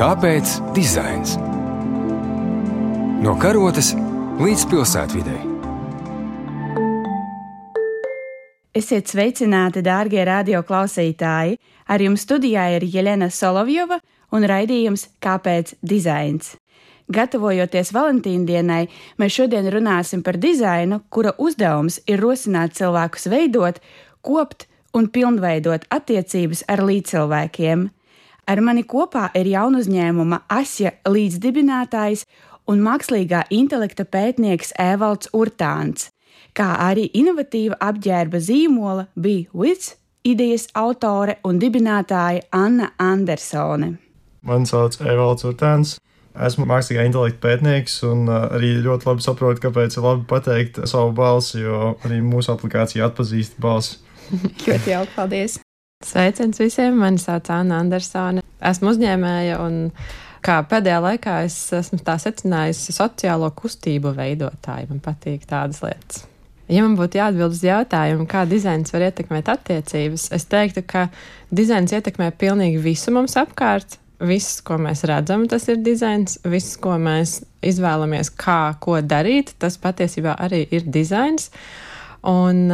Kāpēc dizains? No karotes līdz pilsētvidai. Esiet sveicināti, dārgie radioklausītāji! Ar jums studijā ir Jelena Solovjova un raidījums Kāpēc dizains? Gatavojoties Valentīna dienai, mēs šodien runāsim par dizainu, kura uzdevums ir rosināt cilvēkus veidot, kopt un pilnveidot attiecības ar līdzcilvēkiem. Ar mani kopā ir jaunu uzņēmuma Asja līdzdibinātājs un mākslīgā intelekta pētnieks Evalds Urtāns kā arī inovatīva apģērba zīmola bija Wits idejas autore un dibinātāja Anna Andersone. Mani sauc Evalds Urtāns. Esmu mākslīgā intelekta pētnieks un uh, arī ļoti labi saprotu, kāpēc ir labi pateikt savu balsi, jo arī mūsu aplikācija atpazīst balsi. ļoti jauki, paldies! Sveiciens visiem! Mani sauc Anna Andersone. Esmu uzņēmēja un kā pēdējā laikā es esmu tā secinājusi sociālo kustību veidotāju. Man patīk tādas lietas. Ja man būtu jāatbild uz jautājumu, kā dizains var ietekmēt attiecības, es teiktu, ka dizains ietekmē pilnīgi visu mums apkārt. Viss, ko mēs redzam, tas ir dizains. Viss, ko mēs izvēlamies, kā ko darīt, tas patiesībā arī ir dizains. Un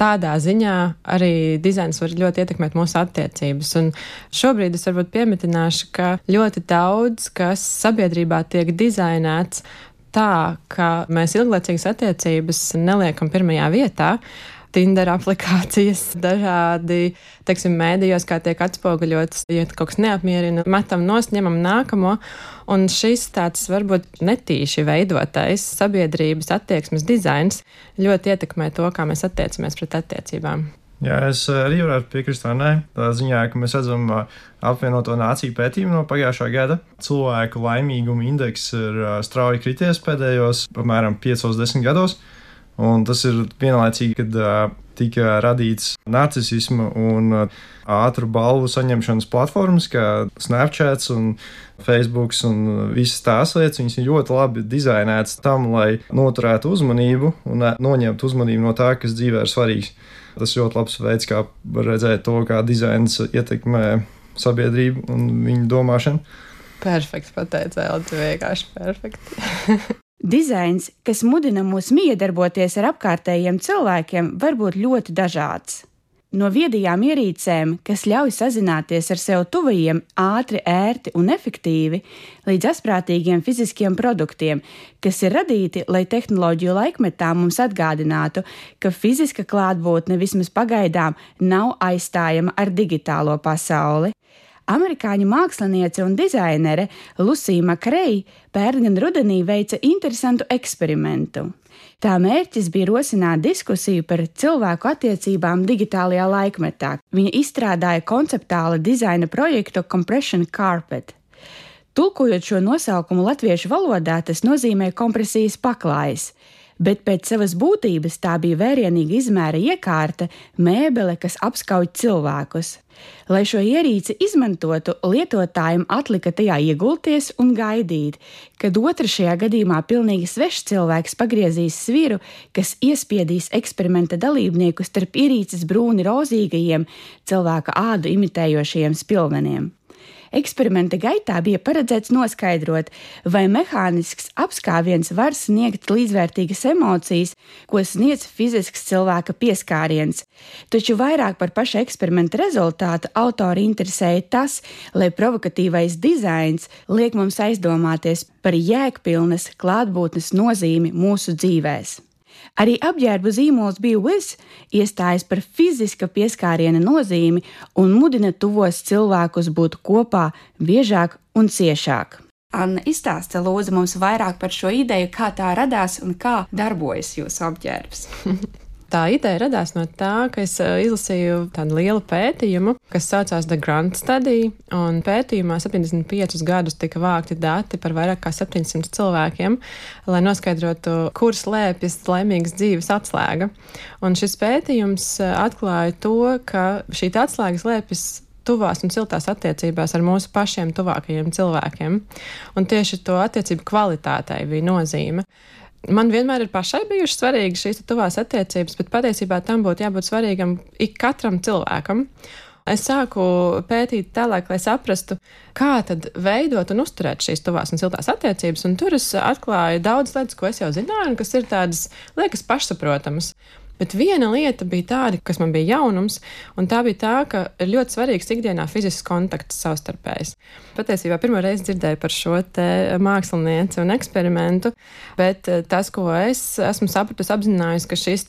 tādā ziņā arī dizains var ļoti ietekmēt mūsu attiecības. Un šobrīd es varbūt piemetināšu, ka ļoti daudz, kas sabiedrībā tiek dizainēts, tā, ka mēs ilglaicīgas attiecības neliekam pirmajā vietā. Tinder aplikācijas, dažādi, teiksim, mēdījos, kā tiek atspoguļotas, ja kaut kas neapmierina, metam nost, ņemam nākamo, un šis tāds varbūt netīši veidotais sabiedrības attieksmes dizains ļoti ietekmē to, kā mēs attiecamies pret attiecībām. Jā, es arī varētu piekrist Annai. Tā ziņā, ka mēs redzam apvienoto nāciju pētījumu no pagājušā gada. Cilvēku laimīguma indeks ir strauji krities pēdējos apmēram 5-10 gados. Un tas ir vienlaicīgi, kad uh, tika radīts narcisma un uh, ātru balvu saņemšanas platformas, kā Snapchat un Facebook un visas tās lietas. Viņas ir ļoti labi dizainētas tam, lai noturētu uzmanību un uh, noņemtu uzmanību no tā, kas dzīvē ir svarīgs. Tas ļoti labs veids, kā redzēt to, kā dizains ietekmē sabiedrību un viņu domāšanu. Perfekti pateicis, Elīte. Vienkārši perfekti. Dizains, kas mudina mūs miedarboties ar apkārtējiem cilvēkiem, var būt ļoti dažāds. No viedajām ierīcēm, kas ļauj sazināties ar sev tuvajiem ātri, ērti un efektīvi, līdz asprātīgiem fiziskiem produktiem, kas ir radīti, lai tehnoloģiju laikmetā mums atgādinātu, ka fiziska klātbūtne vismaz pagaidām nav aizstājama ar digitālo pasauli. Amerikāņu māksliniece un dizainere Lucija Makreja pērn rudenī veica interesantu eksperimentu. Tā mērķis bija rosināt diskusiju par cilvēku attiecībām digitālajā laikmetā. Viņa izstrādāja konceptuāla dizaina projektu Compression Carpet. Tulkojot šo nosaukumu latviešu valodā, tas nozīmē kompresijas paklājs bet pēc savas būtības tā bija vērienīga izmēra iekārta, mēbele, kas apskauj cilvēkus. Lai šo ierīci izmantotu, lietotājiem atlika tajā iegulties un gaidīt, kad otrs šajā gadījumā pilnīgi svešs cilvēks pagriezīs sviru, kas iespiedīs eksperimenta dalībnieku starp ierīces brūni rozīgajiem, cilvēka ādu imitējošajiem spilveniem. Eksperimenta gaitā bija paredzēts noskaidrot, vai mehānisks apskāviens var sniegt līdzvērtīgas emocijas, ko sniedz fizisks cilvēka pieskāriens. Taču vairāk par paša eksperimenta rezultātu autori interesēja tas, lai provokatīvais dizains liek mums aizdomāties par jēgpilnas klātbūtnes nozīmi mūsu dzīvēm. Arī apģērba zīmols bija Wiz, iestājas par fiziska pieskāriena nozīmi un mudina tuvos cilvēkus būt kopā biežāk un ciešāk. Anna izstāsta lūdzu mums vairāk par šo ideju, kā tā radās un kā darbojas jūsu apģērbs. Tā ideja radās no tā, ka es izlasīju tādu lielu pētījumu, kas saucās The Grant Study, un pētījumā 75 gadus tika vākti dati par vairāk kā 700 cilvēkiem, lai noskaidrotu, kur slēpjas laimīgas dzīves atslēga. Un šis pētījums atklāja to, ka šī atslēga slēpjas tuvās un siltās attiecībās ar mūsu pašiem tuvākajiem cilvēkiem. Un tieši to attiecību kvalitātei bija nozīme man vienmēr ir pašai bijušas svarīgas šīs tuvās attiecības, bet patiesībā tam būtu jābūt svarīgam ik katram cilvēkam. Es sāku pētīt tālāk, lai saprastu, kā tad veidot un uzturēt šīs tuvās un siltās attiecības. Un tur es atklāju daudz lietas, ko es jau zināju, un kas ir tādas liekas pašsaprotamas. Bet viena lieta bija tāda, kas man bija jaunums, un tā bija tā, ka ir ļoti svarīgs ikdienā fizisks kontakts savstarpējs. Patiesībā pirmo reizi dzirdēju par šo mākslinieci un eksperimentu, bet eh, tas, ko es esmu sapratusi, apzinājusi, ka šis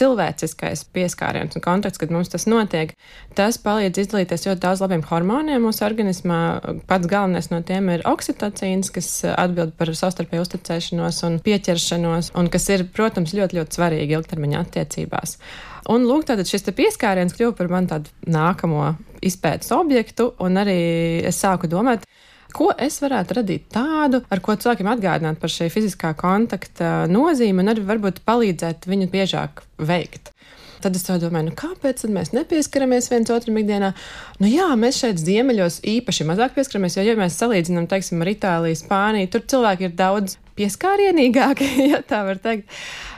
cilvēciskais pieskāriens un kontakts, kad mums tas notiek, tas palīdz izdalīties ļoti daudz labiem hormoniem mūsu organismā. Pats galvenais no tiem ir oksitocīns, kas atbild par savstarpēju uzticēšanos un pieķeršanos, un kas ir, protams, ļoti, ļoti svarīgi ilgtermiņa attiecības attiecībās. Un lūk, tātad šis pieskāriens kļuva par manu tādu nākamo izpētes objektu, un arī es sāku domāt, ko es varētu radīt tādu, ar ko cilvēkiem atgādināt par šī fiziskā kontakta nozīmi un arī varbūt palīdzēt viņu biežāk veikt. Tad es domāju, nu, kāpēc mēs nepieskaramies viens otram ikdienā? Nu, jā, mēs šeit ziemeļos īpaši mazāk pieskaramies, jo, ja mēs salīdzinām, teiksim, ar Itāliju, Spāniju, tur cilvēki ir daudz pieskārienīgāki, ja tā var teikt.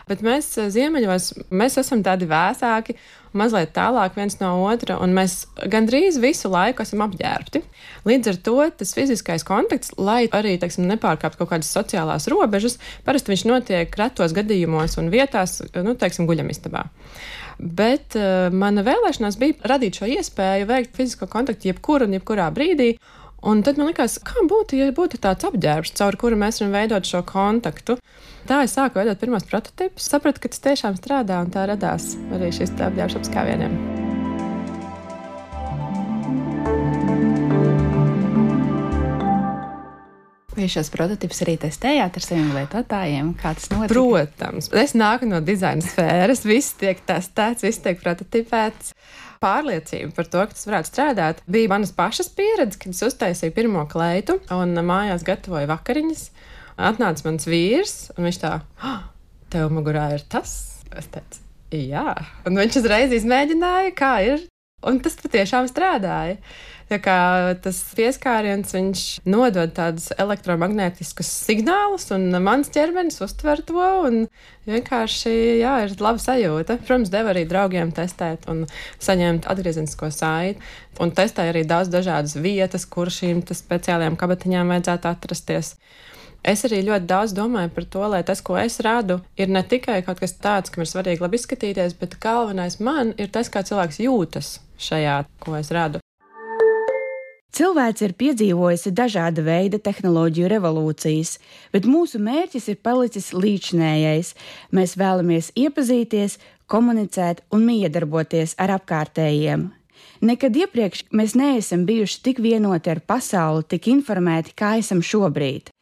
Bet mēs eh, ziemeļos, mēs esam tādi vēsāki, mazliet tālāk viens no otra, un mēs gandrīz visu laiku esam apģērbti. Līdz ar to tas fiziskais kontakts, lai arī teiksim, nepārkāptu kaut kādas sociālās robežas, parasti viņš notiek retos gadījumos un vietās, nu, teiksim, guļamistabā. Bet uh, mana vēlēšanās bija radīt šo iespēju veikt fizisko kontaktu jebkur un jebkurā brīdī. Un tad man likās, kā būtu, ja būtu tāds apģērbs, caur kuru mēs varam veidot šo kontaktu. Tā es sāku veidot pirmos prototipus, sapratu, ka tas tiešām strādā un tā radās arī šis apģērbs ap Vai šos prototipus arī testējāt ar saviem lietotājiem? Kā tas notika? Protams, es nāku no dizaina sfēras, viss tiek testēts, viss tiek prototipēts pārliecība par to, ka tas varētu strādāt, bija manas pašas pieredze, kad es uztaisīju pirmo kleitu un mājās gatavoju vakariņas. Atnāca mans vīrs, un viņš tā, ah, tev mugurā ir tas. Es teicu, jā, un viņš uzreiz izmēģināja, kā ir, un tas patiešām strādāja. Tā kā tas pieskāriens, nodod tādus elektromagnētiskus signālus, un mans ķermenis uztver to, vienkārši, jā, ir laba sajūta. Protams, deva arī draugiem testēt un saņemt atgriezenisko saiti, un testēja arī daudz dažādas vietas, kur šīm speciālajām kabatiņām vajadzētu atrasties. Es arī ļoti daudz domāju par to, lai tas, ko es radu, ir ne tikai kaut kas tāds, kam ir svarīgi labi izskatīties, bet galvenais man ir tas, kā cilvēks jūtas šajā, ko es radu. Cilvēks ir piedzīvojusi dažāda veida tehnoloģiju revolūcijas, bet mūsu mērķis ir palicis līdzinējais. Mēs vēlamies iepazīties, komunicēt un miedarboties ar apkārtējiem. Nekad iepriekš mēs neesam bijuši tik vienoti ar pasauli, tik informēti, kā esam šobrīd.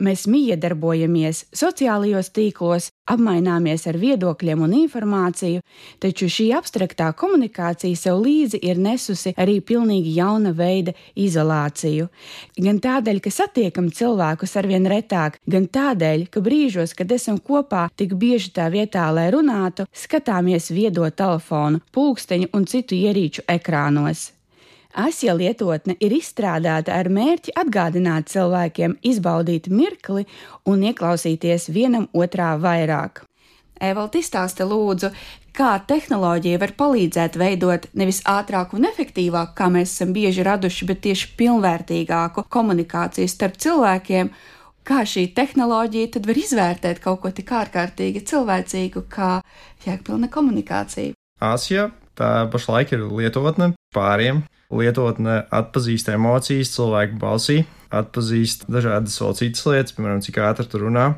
Mēs miedarbojamies sociālajos tīklos, apmaināmies ar viedokļiem un informāciju, taču šī abstraktā komunikācija sev līdzi ir nesusi arī pilnīgi jauna veida izolāciju. Gan tādēļ, ka satiekam cilvēkus arvien retāk, gan tādēļ, ka brīžos, kad esam kopā tik bieži tā vietā, lai runātu, skatāmies viedo telefonu, pulksteņu un citu ierīču ekrānos. Asja lietotne ir izstrādāta ar mērķi atgādināt cilvēkiem izbaudīt mirkli un ieklausīties vienam otrā vairāk. Evalda izstāsta lūdzu, kā tehnoloģija var palīdzēt veidot nevis ātrāku un efektīvāku, kā mēs esam bieži raduši, bet tieši pilnvērtīgāku komunikāciju starp cilvēkiem, kā šī tehnoloģija tad var izvērtēt kaut ko tik ārkārtīgi cilvēcīgu kā jēgpilna komunikācija. Āsija tā pašlaik ir lietotne pāriem lietotne atpazīst emocijas cilvēku balsī, atpazīst dažādas vēl citas lietas, piemēram, cik ātri tu runā.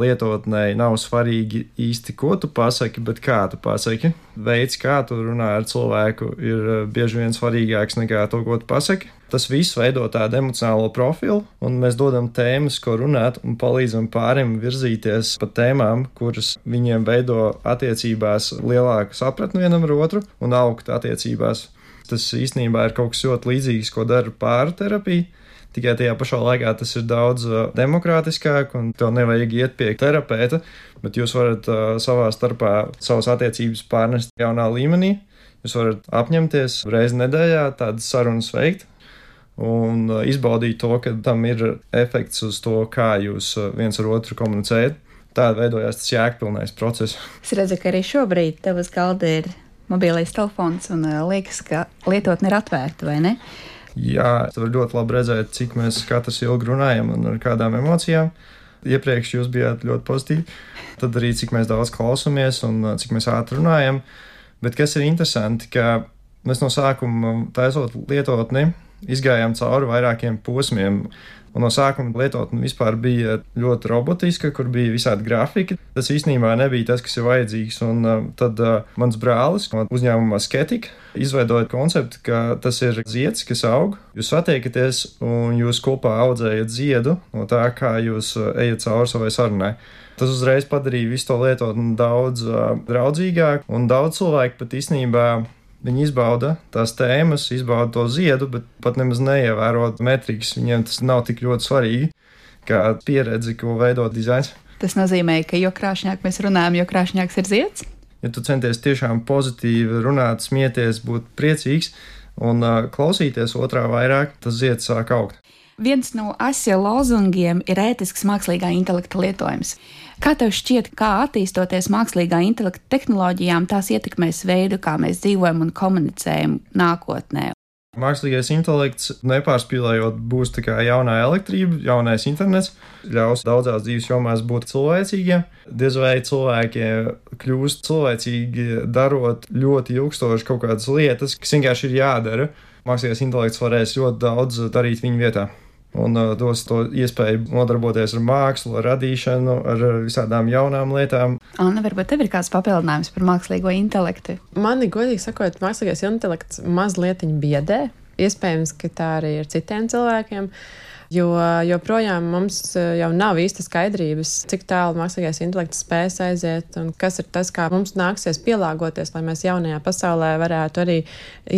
Lietotnē nav svarīgi īsti, ko tu pasaki, bet kā tu pasaki. Veids, kā tu runā ar cilvēku, ir bieži vien svarīgāks nekā to, ko tu pasaki. Tas viss veido tādu emocionālo profilu, un mēs dodam tēmas, ko runāt, un palīdzam pārim virzīties pa tēmām, kuras viņiem veido attiecībās lielāku sapratni vienam ar otru un augt attiecībās. Tas īstenībā ir kaut kas ļoti līdzīgs, ko dara pārterapija. Tikai tajā pašā laikā tas ir daudz uh, demokrātiskāk, un tev nevajag iet pie terapeita, bet jūs varat uh, savā starpā savas attiecības pārnest jaunā līmenī. Jūs varat apņemties reizi nedēļā tādas sarunas veikt, un uh, izbaudīt to, ka tam ir efekts uz to, kā jūs uh, viens ar otru komunicējat. Tādā veidojās tas jēgpilnais process. Es redzu, ka arī šobrīd tev uz galda ir mobilais telefons un uh, liekas, ka lietotne ir atvērta, vai ne? Jā, tur ļoti labi redzēt, cik mēs katrs ilgi runājam un ar kādām emocijām. Iepriekš jūs bijāt ļoti pozitīvi, tad arī cik mēs daudz klausāmies un cik mēs ātri runājam. Bet kas ir interesanti, ka mēs no sākuma taisot lietotni, izgājām cauri vairākiem posmiem. Un no sākuma lietotne vispār bija ļoti robotiska, kur bija visādi grafiki. Tas īstenībā nebija tas, kas ir vajadzīgs. Un uh, tad uh, mans brālis no uzņēmuma Sketika izveidoja konceptu, ka tas ir zieds, kas aug. Jūs satiekaties un jūs kopā audzējat ziedu no tā, kā jūs uh, ejat cauri savai sarunai. Tas uzreiz padarīja visu to lietotni daudz uh, draudzīgāku, un daudz cilvēku pat īstenībā Viņi izbauda tās tēmas, izbauda to ziedu, bet pat nemaz neievērot metrikas. Viņiem tas nav tik ļoti svarīgi kā pieredze, ko veido dizains. Tas nozīmē, ka jo krāšņāk mēs runājam, jo krāšņāks ir zieds. Ja tu centies tiešām pozitīvi runāt, smieties, būt priecīgs un uh, klausīties otrā vairāk, tas zieds sāk augt. Viens no asja lozungiem ir ētisks mākslīgā intelekta lietojums. Kā tev šķiet, kā attīstoties mākslīgā intelekta tehnoloģijām, tās ietekmēs veidu, kā mēs dzīvojam un komunicējam nākotnē? Mākslīgais intelekts, nepārspīlējot, būs tā kā jaunā elektrība, jaunais internets, ļaus daudzās dzīves jomās būt cilvēcīgiem. Diez vai cilvēki kļūst cilvēcīgi, darot ļoti ilgstoši kaut kādas lietas, kas vienkārši ir jādara. Mākslīgais intelekts varēs ļoti daudz darīt viņu vietā un uh, dos to iespēju nodarboties ar mākslu, ar radīšanu, ar visādām jaunām lietām. Anna, varbūt tev ir kāds papildinājums par mākslīgo intelektu? Mani, godīgi sakot, mākslīgais intelekts mazliet biedē. Iespējams, ka tā arī ir citiem cilvēkiem. Jo joprojām mums jau nav īsta skaidrības, cik tālu mākslīgais intelekts spēs aiziet un kas ir tas, kā mums nāksies pielāgoties, lai mēs jaunajā pasaulē varētu arī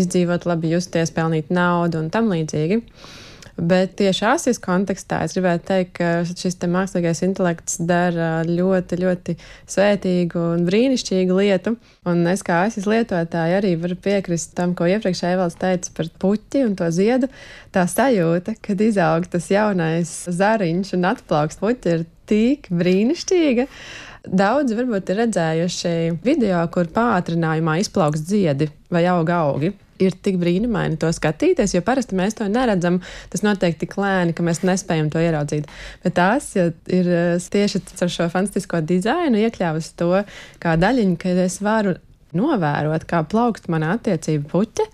izdzīvot, labi justies, pelnīt naudu un tam līdzīgi. Bet tieši Āsijas kontekstā es gribētu teikt, ka šis mākslīgais intelekts dara ļoti, ļoti svētīgu un brīnišķīgu lietu. Un es kā Āsijas lietotāja arī varu piekrist tam, ko iepriekšējā valsts teica par puķi un to ziedu. Tā sajūta, kad izaug tas jaunais zariņš un atplauks puķi, ir tik brīnišķīga. Daudzi varbūt ir redzējuši video, kur pātrinājumā izplaukst ziedi vai auga augi ir tik brīnumaini to skatīties, jo parasti mēs to neredzam. Tas notiek tik lēni, ka mēs nespējam to ieraudzīt. Bet tās ja ir eh, tieši ar šo fantastisko dizainu iekļāvusi to kā daļiņu, ka es varu novērot, kā plaukst mana attiecība puķa.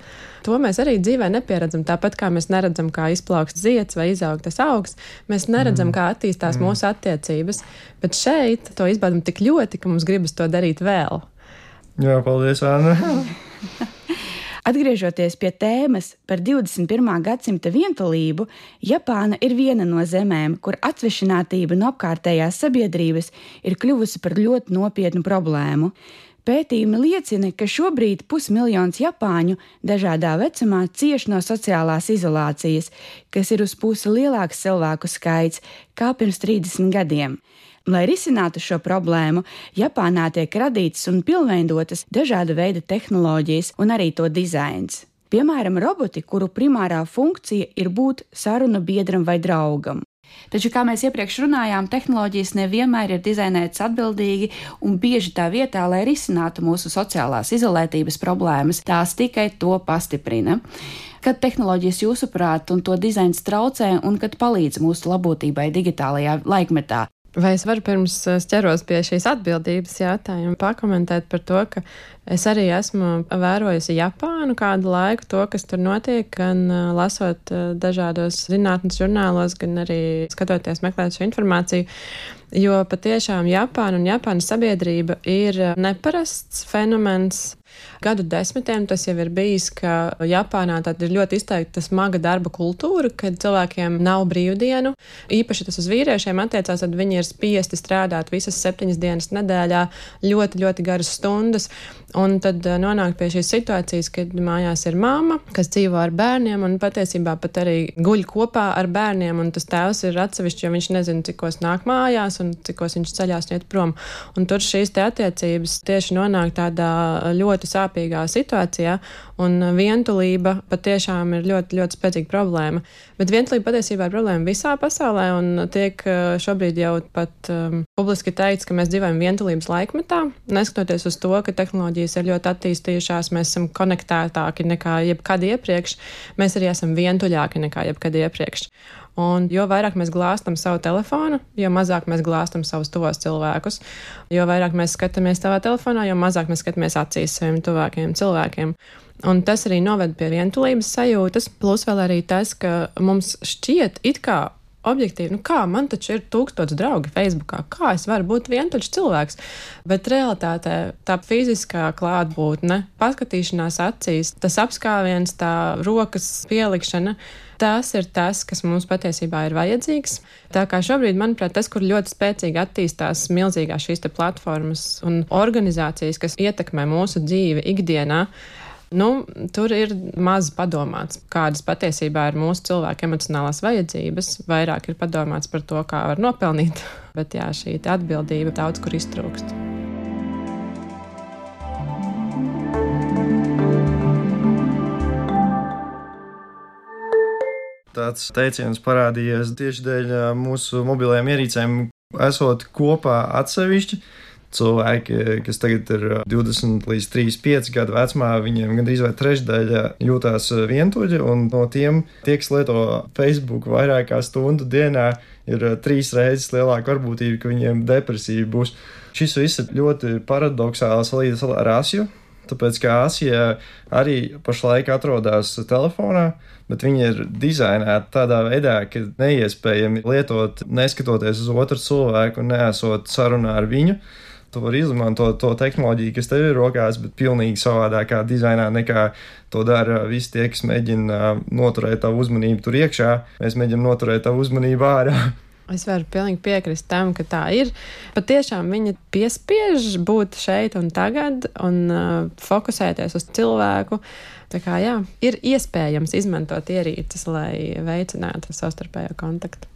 To mēs arī dzīvē nepieredzam. Tāpat kā mēs neredzam, kā izplaukst zieds vai izaug tas augs, mēs neredzam, mm. kā attīstās mm. mūsu attiecības. Bet šeit to izbaudām tik ļoti, ka mums gribas to darīt vēl. Jā, paldies, Anna! Atgriežoties pie tēmas par 21. gadsimta vientulību, Japāna ir viena no zemēm, kur atsvešinātība no apkārtējās sabiedrības ir kļuvusi par ļoti nopietnu problēmu. Pētījumi liecina, ka šobrīd pusmiljons japāņu dažādā vecumā cieš no sociālās izolācijas, kas ir uz pusi lielāks cilvēku skaits kā pirms 30 gadiem. Lai risinātu šo problēmu, Japānā tiek radītas un pilnveidotas dažāda veida tehnoloģijas un arī to dizains. Piemēram, roboti, kuru primārā funkcija ir būt sarunu biedram vai draugam. Taču, kā mēs iepriekš runājām, tehnoloģijas nevienmēr ir dizainētas atbildīgi, un bieži tā vietā, lai risinātu mūsu sociālās izolētības problēmas, tās tikai to pastiprina. Kad tehnoloģijas jūsuprāt un to dizains traucē un kad palīdz mūsu labklājībai digitālajā laikmetā? Vai es varu pirms eh, ķeros pie šīs atbildības jautājuma pakomentēt par to, ka es arī esmu vērojusi Japānu kādu laiku, to, kas tur notiek, gan eh, lasot eh, dažādos zinātnes žurnālos, gan arī skatoties, meklēt šo informāciju. Jo patiešām Japāna un Japānas sabiedrība ir neparasts fenomens Gadu desmitiem tas jau ir bijis, ka Japānā ir ļoti izteikta smaga darba kultūra, kad cilvēkiem nav brīvdienu. Īpaši tas uz vīriešiem attiecās, tad viņi ir spiesti strādāt visas septiņas dienas nedēļā, ļoti, ļoti garas stundas. Un tad eh, nonāk pie šīs situācijas, kad mājās ir māma, kas dzīvo ar bērniem un patiesībā pat arī guļ kopā ar bērniem. Un tas tēvs ir atsevišķi, jo viņš nezina, cikos nāk mājās un cikos viņš ceļās iet prom. Un tur šīs attiecības tieši nonāk tādā ļoti sāpīgā situācijā. Un vientulība patiešām ir ļoti, ļoti spēcīga problēma. Bet vientulība patiesībā ir problēma visā pasaulē, un tiek šobrīd jau pat um, publiski teikts, ka mēs dzīvojam vientulības laikmetā. Neskatoties uz to, ka tehnoloģijas ir ļoti attīstījušās, mēs esam konektētāki nekā jebkad iepriekš, mēs arī esam vientuļāki nekā jebkad iepriekš. Un jo vairāk mēs glāstam savu telefonu, jo mazāk mēs glāstam savus tuvos cilvēkus. Jo vairāk mēs skatāmies savā telefonā, jo mazāk mēs skatāmies acīs saviem tuvākajiem cilvēkiem. Un tas arī noved pie vientulības sajūtas, plus vēl arī tas, ka mums šķiet, it kā objektīvi, nu kā man taču ir tūkstots draugi Facebookā, kā es varu būt vientuļš cilvēks. Bet realitātē tā fiziskā klātbūtne, paskatīšanās acīs, tas apskāviens, tā rokas pielikšana tas ir tas, kas mums patiesībā ir vajadzīgs. Tā kā šobrīd, manuprāt, tas, kur ļoti spēcīgi attīstās milzīgās šīs platformas un organizācijas, kas ietekmē mūsu dzīvi ikdienā, Nu, tur ir maz padomāts, kādas patiesībā ir mūsu cilvēku emocionālās vajadzības. Vairāk ir padomāts par to, kā var nopelnīt, bet jā, šī atbildība daudz kur iztrūkst. Tāds teiciens parādījies tieši dēļ mūsu mobilajām ierīcēm, esot kopā atsevišķi. Cilvēki, kas tagad ir 20 līdz 35 gadu vecumā, viņiem gandrīz vai trešdaļa jūtās vientuļi, un no tiem tie, kas lieto Facebook vairāk kā stundu dienā, ir trīs reizes lielāka varbūtība, ka viņiem depresija būs. Šis viss ir ļoti paradoxāls salīdzinājums ar Asiju, tāpēc ka Asija arī pašlaik atrodas telefonā, bet viņi ir dizainēti tādā veidā, ka neiespējami lietot, neskatoties uz otru cilvēku un neesot sarunā ar viņu. Tu vari izmantot to tehnoloģiju, kas tev ir rokās, bet pilnīgi savādākā dizainā nekā to dara visi tie, kas mēģina noturēt tavu uzmanību tur iekšā. Mēs mēģinām noturēt tavu uzmanību ārā. Es varu pilnīgi piekrist tam, ka tā ir. Pat tiešām viņa piespiež būt šeit un tagad un uh, fokusēties uz cilvēku. Tā kā jā, ir iespējams izmantot ierīces, lai veicinātu savstarpējo kontaktu.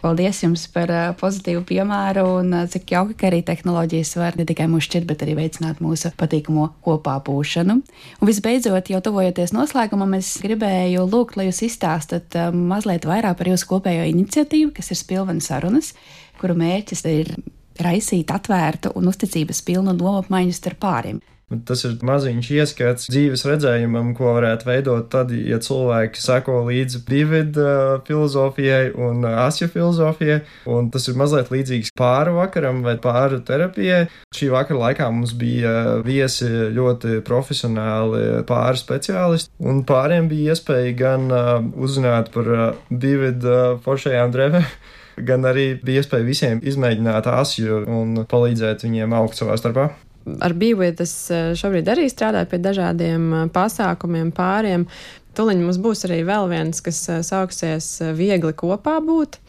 Paldies jums par uh, pozitīvu piemēru un uh, cik jauki, ka arī tehnoloģijas var ne tikai mūs šķirt, bet arī veicināt mūsu patīkamo kopā būšanu. Un visbeidzot, jau tuvojoties noslēgumam, es gribēju lūgt, lai jūs izstāstat uh, mazliet vairāk par jūsu kopējo iniciatīvu, kas ir Spilvena sarunas, kuru mērķis ir raisīt atvērtu un uzticības pilnu domu apmaiņu starp pāriem. Tas ir maziņš ieskats dzīves redzējumam, ko varētu veidot tad, ja cilvēki sako līdzi dividu uh, filozofijai un uh, asju filozofijai. Un tas ir mazliet līdzīgs pāri vakaram vai pāri terapijai. Šī vakara laikā mums bija uh, viesi ļoti profesionāli pāri speciālisti, un pāriem bija iespēja gan uzzināt par dividu foršajām drēbēm gan arī bija iespēja visiem izmēģināt asju un palīdzēt viņiem augt savā starpā ar Bībeli es eh, šobrīd arī strādāju pie dažādiem eh, pasākumiem, pāriem. Tūlīt mums būs arī vēl viens, kas eh, sauksies Viegli kopā būt.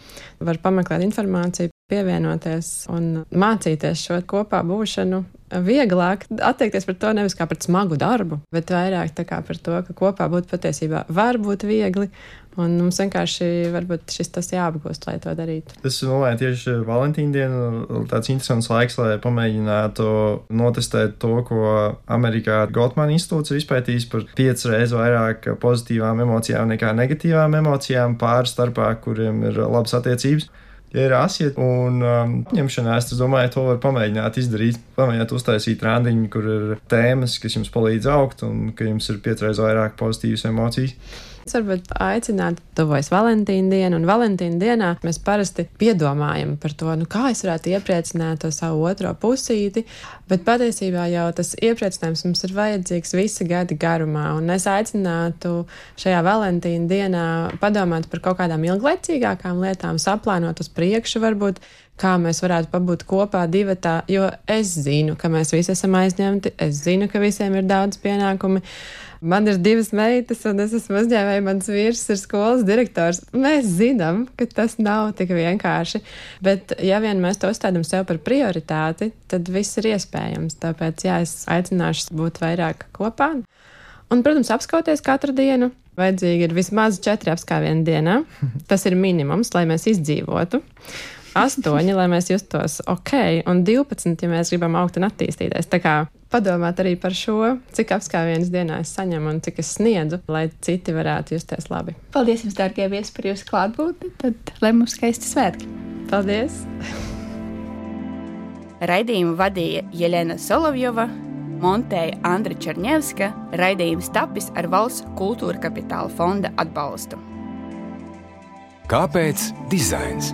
Var pameklēt informāciju, pievienoties un mācīties šo kopā būšanu. Vieglāk attiekties par to nevis kā par smagu darbu, bet vairāk par to, ka kopā būt patiesībā var būt viegli Un mums vienkārši varbūt šis tas jāapgūst, lai to darītu. Es domāju, tieši Valentīna diena tāds interesants laiks, lai pamēģinātu notestēt to, ko Amerikā Goldman institūts ir izpētījis par piecas reizes vairāk pozitīvām emocijām nekā negatīvām emocijām pāri starpā, kuriem ir labas attiecības. Ja ir asiet un um, ņemšanās, tad domāju, to var pamēģināt izdarīt. Pamēģināt uztaisīt randiņu, kur ir tēmas, kas jums palīdz augt un ka jums ir piecreiz vairāk pozitīvas emocijas. Es varbūt aicinātu, tuvojas Valentīna diena, un Valentīna dienā mēs parasti piedomājam par to, nu, kā es varētu iepriecināt to savu otro pusīti, bet patiesībā jau tas iepriecinājums mums ir vajadzīgs visi gadi garumā, un es aicinātu šajā Valentīna dienā padomāt par kaut kādām ilglaicīgākām lietām, saplānot uz priekšu varbūt, kā mēs varētu pabūt kopā divatā, jo es zinu, ka mēs visi esam aizņemti, es zinu, ka visiem ir daudz pienākumu. Man ir divas meitas, un es esmu uzņēmēji, mans vīrs ir skolas direktors. Mēs zinām, ka tas nav tik vienkārši. Bet, ja vien mēs to uzstādām sev par prioritāti, tad viss ir iespējams. Tāpēc, jā, es aicināšu būt vairāk kopā. Un, protams, apskauties katru dienu. Vajadzīgi ir vismaz četri apskāvieni dienā. Tas ir minimums, lai mēs izdzīvotu. 8, lai mēs justos ok, un 12, ja mēs gribam augt un attīstīties. Tā kā padomāt arī par šo, cik apskāvienas dienā es saņemu un cik es sniedzu, lai citi varētu justies labi. Paldies jums, dārgie viesi, par jūsu klātbūtni. Tad lai mums skaisti svētki! Paldies! Raidījumu vadīja Jelena Solovjova, montēja Andra Černievska, raidījums tapis ar valsts kultūra kapitāla fonda atbalstu. Kāpēc dizains?